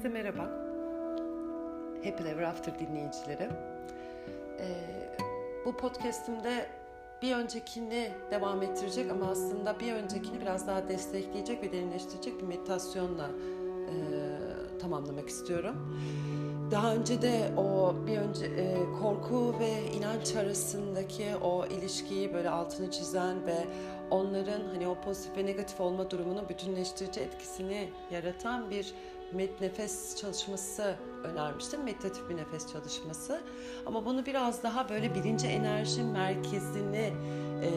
Herkese merhaba. Happy Ever After dinleyicileri. Ee, bu podcastimde bir öncekini devam ettirecek ama aslında bir öncekini biraz daha destekleyecek ve derinleştirecek bir meditasyonla e, tamamlamak istiyorum. Daha önce de o bir önce e, korku ve inanç arasındaki o ilişkiyi böyle altını çizen ve onların hani o pozitif ve negatif olma durumunun bütünleştirici etkisini yaratan bir nefes çalışması önermiştim. Meditatif bir nefes çalışması. Ama bunu biraz daha böyle birinci enerji merkezini e,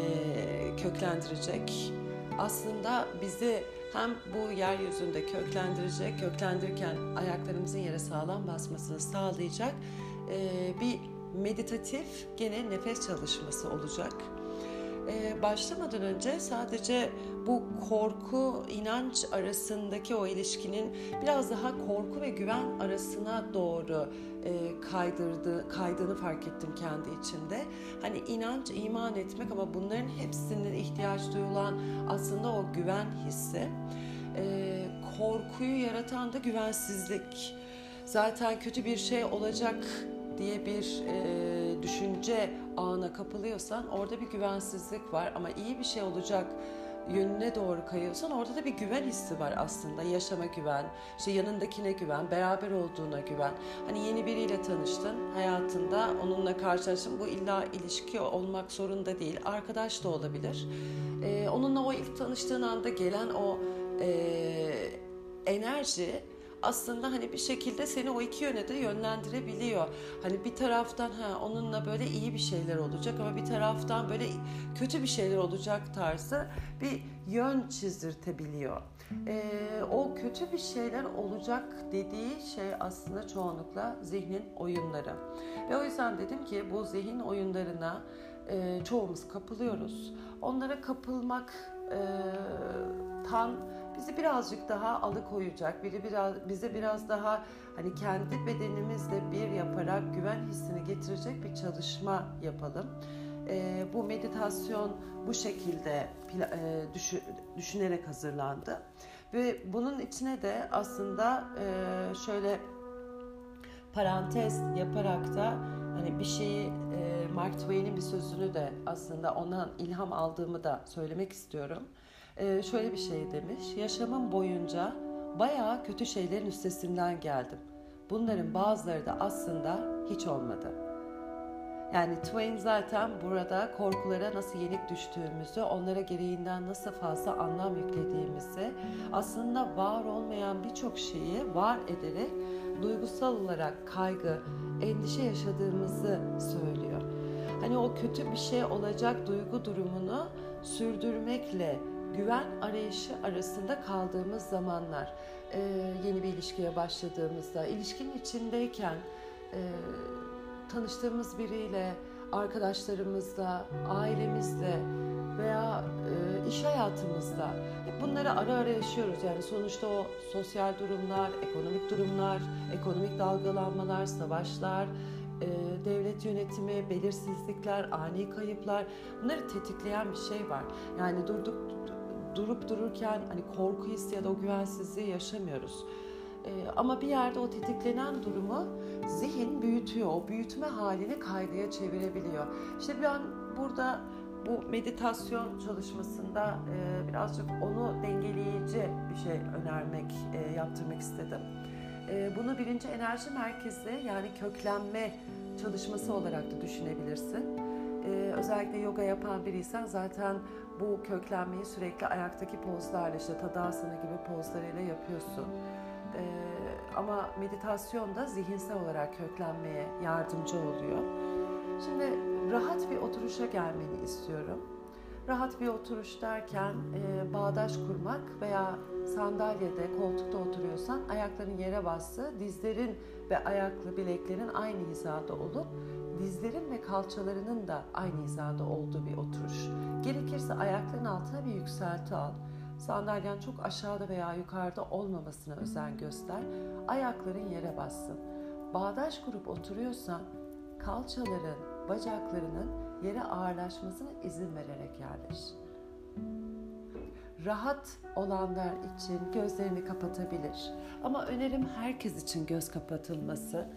köklendirecek. Aslında bizi hem bu yeryüzünde köklendirecek, köklendirirken ayaklarımızın yere sağlam basmasını sağlayacak e, bir meditatif gene nefes çalışması olacak. Ee, başlamadan önce sadece bu korku, inanç arasındaki o ilişkinin biraz daha korku ve güven arasına doğru e, kaydırdı, kaydığını fark ettim kendi içimde. Hani inanç, iman etmek ama bunların hepsinin ihtiyaç duyulan aslında o güven hissi. E, korkuyu yaratan da güvensizlik. Zaten kötü bir şey olacak diye bir e, düşünce ağına kapılıyorsan orada bir güvensizlik var ama iyi bir şey olacak yönüne doğru kayıyorsan orada da bir güven hissi var aslında. Yaşama güven, işte yanındakine güven, beraber olduğuna güven. Hani yeni biriyle tanıştın hayatında, onunla karşılaştın. Bu illa ilişki olmak zorunda değil. Arkadaş da olabilir. Ee, onunla o ilk tanıştığın anda gelen o e, enerji aslında hani bir şekilde seni o iki yöne de yönlendirebiliyor. Hani bir taraftan ha onunla böyle iyi bir şeyler olacak ama bir taraftan böyle kötü bir şeyler olacak tarzı bir yön çizdirtebiliyor. Ee, o kötü bir şeyler olacak dediği şey aslında çoğunlukla zihnin oyunları. Ve o yüzden dedim ki bu zihin oyunlarına e, çoğumuz kapılıyoruz. Onlara kapılmak e, tan bizi birazcık daha alıkoyacak, biri biraz bize biraz daha hani kendi bedenimizle bir yaparak güven hissini getirecek bir çalışma yapalım. E, bu meditasyon bu şekilde e, düşü, düşünerek hazırlandı ve bunun içine de aslında e, şöyle parantez yaparak da hani bir şeyi e, Mark Twain'in bir sözünü de aslında ondan ilham aldığımı da söylemek istiyorum e, şöyle bir şey demiş. Yaşamım boyunca bayağı kötü şeylerin üstesinden geldim. Bunların bazıları da aslında hiç olmadı. Yani Twain zaten burada korkulara nasıl yenik düştüğümüzü, onlara gereğinden nasıl fazla anlam yüklediğimizi, aslında var olmayan birçok şeyi var ederek duygusal olarak kaygı, endişe yaşadığımızı söylüyor. Hani o kötü bir şey olacak duygu durumunu sürdürmekle güven arayışı arasında kaldığımız zamanlar, e, yeni bir ilişkiye başladığımızda, ilişkinin içindeyken e, tanıştığımız biriyle, arkadaşlarımızla, ailemizle veya e, iş hayatımızda hep bunları ara ara yaşıyoruz. Yani sonuçta o sosyal durumlar, ekonomik durumlar, ekonomik dalgalanmalar, savaşlar, e, devlet yönetimi, belirsizlikler, ani kayıplar bunları tetikleyen bir şey var. Yani durduk durup dururken hani korku hissi ya da o güvensizliği yaşamıyoruz. Ee, ama bir yerde o tetiklenen durumu zihin büyütüyor. O büyütme halini kaygıya çevirebiliyor. İşte ben burada bu meditasyon çalışmasında e, birazcık onu dengeleyici bir şey önermek, e, yaptırmak istedim. E, bunu birinci enerji merkezi yani köklenme çalışması olarak da düşünebilirsin. E, özellikle yoga yapan biriysen zaten bu köklenmeyi sürekli ayaktaki pozlarla işte tadasana gibi pozlarıyla yapıyorsun. Ee, ama meditasyon da zihinsel olarak köklenmeye yardımcı oluyor. Şimdi rahat bir oturuşa gelmeni istiyorum. Rahat bir oturuş derken e, bağdaş kurmak veya sandalyede, koltukta oturuyorsan ayakların yere bastı, dizlerin ve ayaklı bileklerin aynı hizada olup dizlerin ve kalçalarının da aynı hizada olduğu bir oturuş. Gerekirse ayakların altına bir yükselti al. Sandalyen çok aşağıda veya yukarıda olmamasına özen göster. Ayakların yere bassın. Bağdaş kurup oturuyorsan kalçaların, bacaklarının yere ağırlaşmasına izin vererek yerleş. rahat olanlar için gözlerini kapatabilir. Ama önerim herkes için göz kapatılması.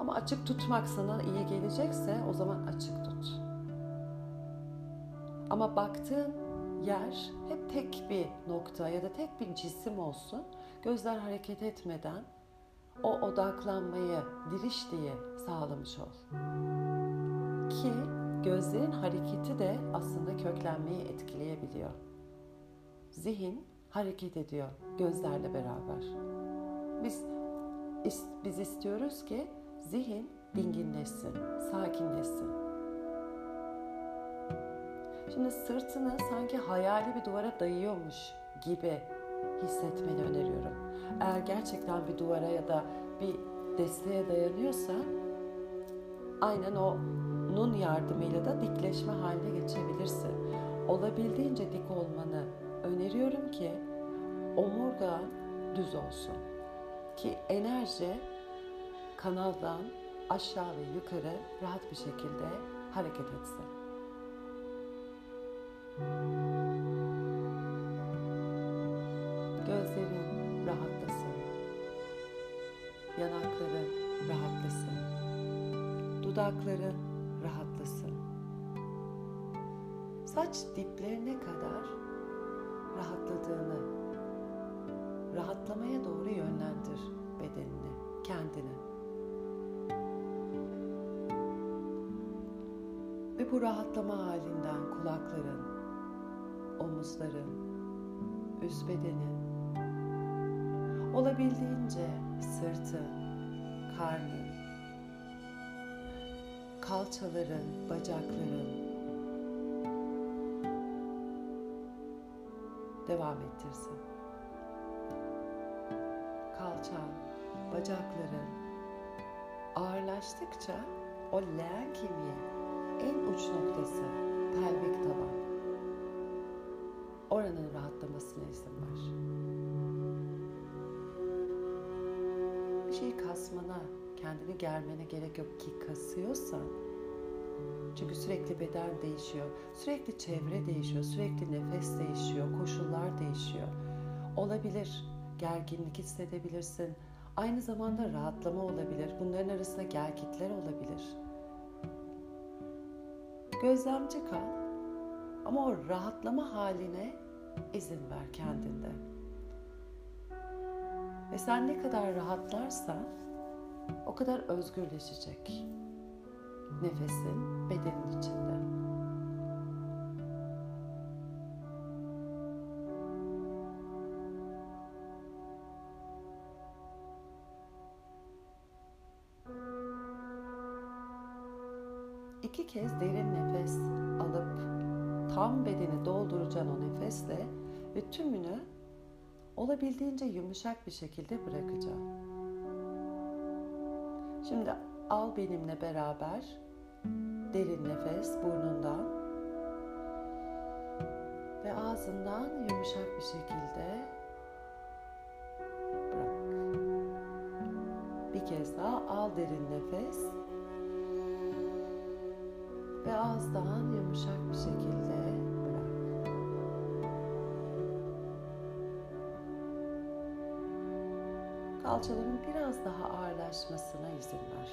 Ama açık tutmak sana iyi gelecekse o zaman açık tut. Ama baktığın yer hep tek bir nokta ya da tek bir cisim olsun. Gözler hareket etmeden o odaklanmayı, dirişliği sağlamış ol. Ki gözlerin hareketi de aslında köklenmeyi etkileyebiliyor. Zihin hareket ediyor gözlerle beraber. Biz biz istiyoruz ki zihin dinginleşsin, sakinleşsin. Şimdi sırtını sanki hayali bir duvara dayıyormuş gibi hissetmeni öneriyorum. Eğer gerçekten bir duvara ya da bir desteğe dayanıyorsa aynen o nun yardımıyla da dikleşme haline geçebilirsin. Olabildiğince dik olmanı öneriyorum ki omurga düz olsun. Ki enerji kanaldan aşağı ve yukarı rahat bir şekilde hareket etsin. Gözlerin rahatlasın. Yanakların rahatlasın. Dudakların rahatlasın. Saç diplerine kadar rahatladığını, rahatlamaya doğru yönlendir bedenini, kendini. Bu rahatlama halinden kulakların, omuzların, üst bedenin, olabildiğince sırtın, karnın, kalçaların, bacakların devam ettirsin. Kalçan, bacakların ağırlaştıkça o leğen kemiği en uç noktası pelvik taban oranın rahatlamasına izin ver. Bir şey kasmana, kendini germene gerek yok ki kasıyorsan çünkü sürekli beden değişiyor, sürekli çevre değişiyor, sürekli nefes değişiyor, koşullar değişiyor. Olabilir, gerginlik hissedebilirsin. Aynı zamanda rahatlama olabilir. Bunların arasında gelgitler olabilir. Gözlemci kal ama o rahatlama haline izin ver kendinde. Ve sen ne kadar rahatlarsan o kadar özgürleşecek nefesin bedenin içinde. İki kez derin nefes alıp tam bedeni dolduracaksın o nefesle ve tümünü olabildiğince yumuşak bir şekilde bırakacağım. Şimdi al benimle beraber derin nefes burnundan ve ağzından yumuşak bir şekilde bırak. Bir kez daha al derin nefes ve ağızdan yumuşak bir şekilde bırak. Kalçaların biraz daha ağırlaşmasına izin ver.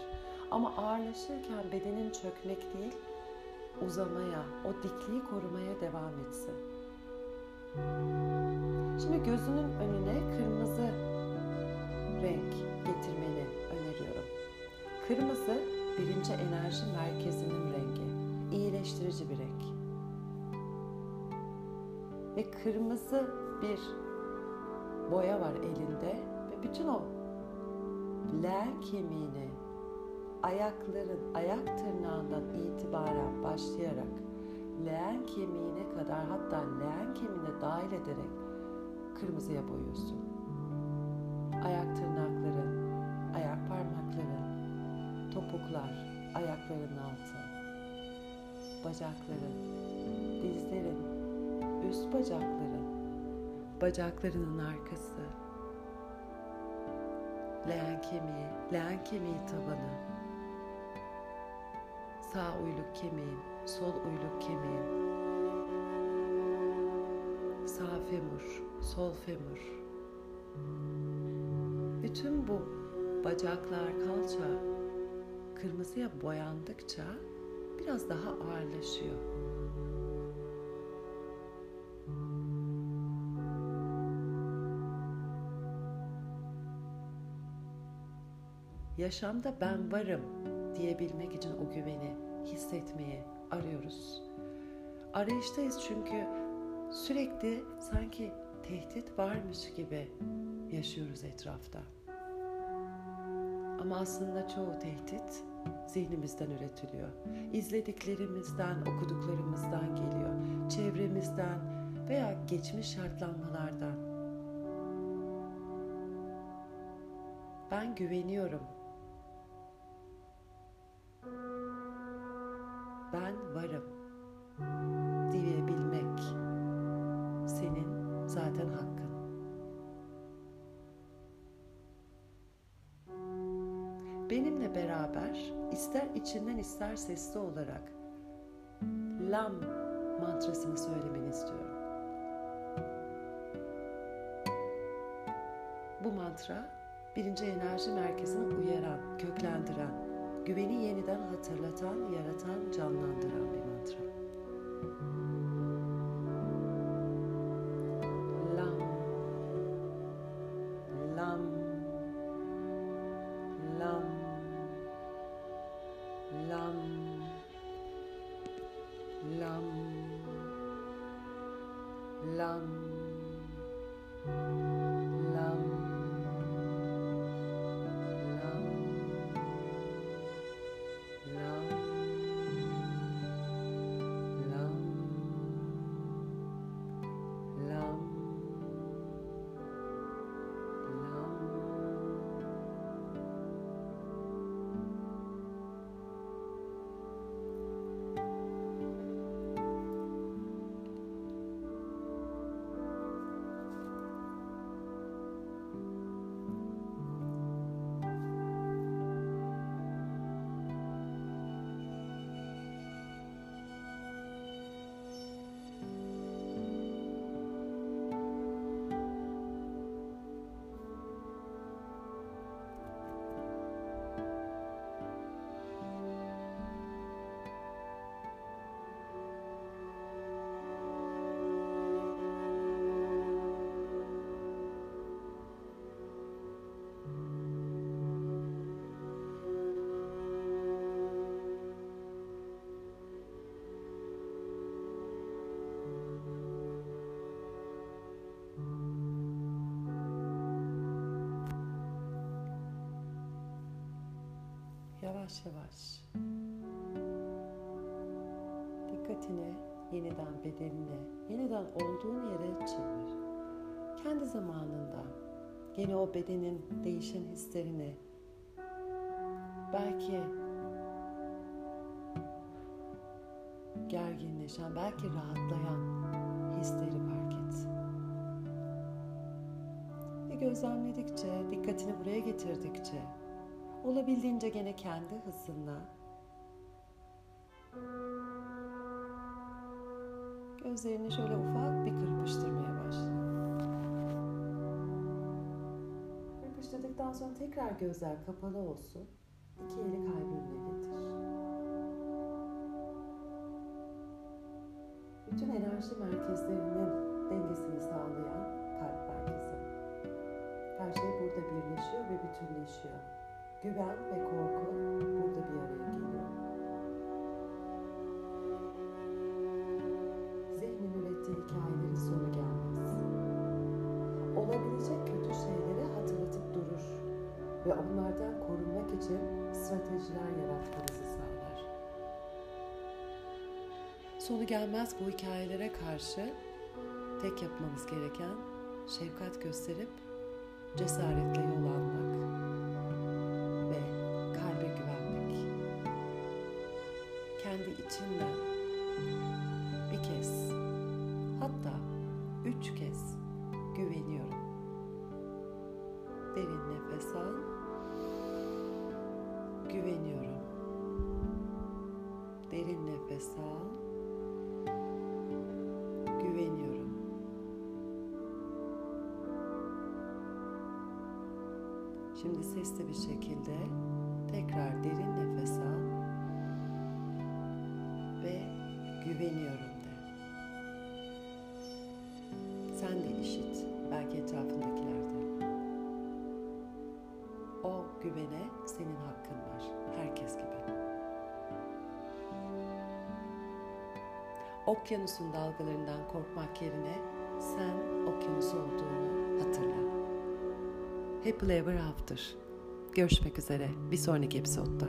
Ama ağırlaşırken bedenin çökmek değil, uzamaya, o dikliği korumaya devam etsin. Şimdi gözünün önüne kırmızı renk getirmeni öneriyorum. Kırmızı birinci enerji merkezinin rengi. İyileştirici bir renk. Ve kırmızı bir boya var elinde ve bütün o leğen kemiğini ayakların ayak tırnağından itibaren başlayarak leğen kemiğine kadar hatta leğen kemiğine dahil ederek kırmızıya boyuyorsun. Ayak tırnakların, ayak parmakların, topuklar, ayakların altı, bacakların, dizlerin, üst bacakların, bacaklarının arkası, leğen kemiği, leğen kemiği tabanı, Sağ uyluk kemiğin, sol uyluk kemiğin. sağ femur, sol femur. Bütün bu bacaklar, kalça kırmızıya boyandıkça biraz daha ağırlaşıyor. Yaşamda ben varım diyebilmek için o güveni hissetmeyi arıyoruz. Arayıştayız çünkü sürekli sanki tehdit varmış gibi yaşıyoruz etrafta. Ama aslında çoğu tehdit zihnimizden üretiliyor. İzlediklerimizden, okuduklarımızdan geliyor. Çevremizden veya geçmiş şartlanmalardan. Ben güveniyorum. Sesli olarak Lam mantrasını söylemeni istiyorum. Bu mantra birinci enerji merkezini uyaran, köklendiren, güveni yeniden hatırlatan, yaratan, canlandıran bir mantra. Yavaş yavaş. Dikkatini yeniden bedenine, yeniden olduğun yere çevir. Kendi zamanında yine o bedenin değişen hislerini belki gerginleşen, belki rahatlayan hisleri fark et. Ve gözlemledikçe, dikkatini buraya getirdikçe olabildiğince gene kendi hızınla gözlerini şöyle ufak bir kırpıştırmaya başla. Kırpıştırdıktan sonra tekrar gözler kapalı olsun. İki eli kalbine getir. Bütün enerji merkezlerinin dengesini sağlayan kalp merkezi. Her şey burada birleşiyor ve bütünleşiyor. Güven ve korku burada bir araya geliyor. Zihnin ürettiği hikayelerin sonu gelmez. Olabilecek kötü şeyleri hatırlatıp durur ve onlardan korunmak için stratejiler yaratmanızı sağlar. Sonu gelmez bu hikayelere karşı tek yapmamız gereken şefkat gösterip cesaretle yol almak üç kez güveniyorum. Derin nefes al. Güveniyorum. Derin nefes al. Güveniyorum. Şimdi sesli bir şekilde tekrar derin nefes al ve güveniyorum. Güvene senin hakkın var, herkes gibi. Okyanusun dalgalarından korkmak yerine sen okyanus olduğunu hatırla. Happily Ever After. Görüşmek üzere bir sonraki episodda.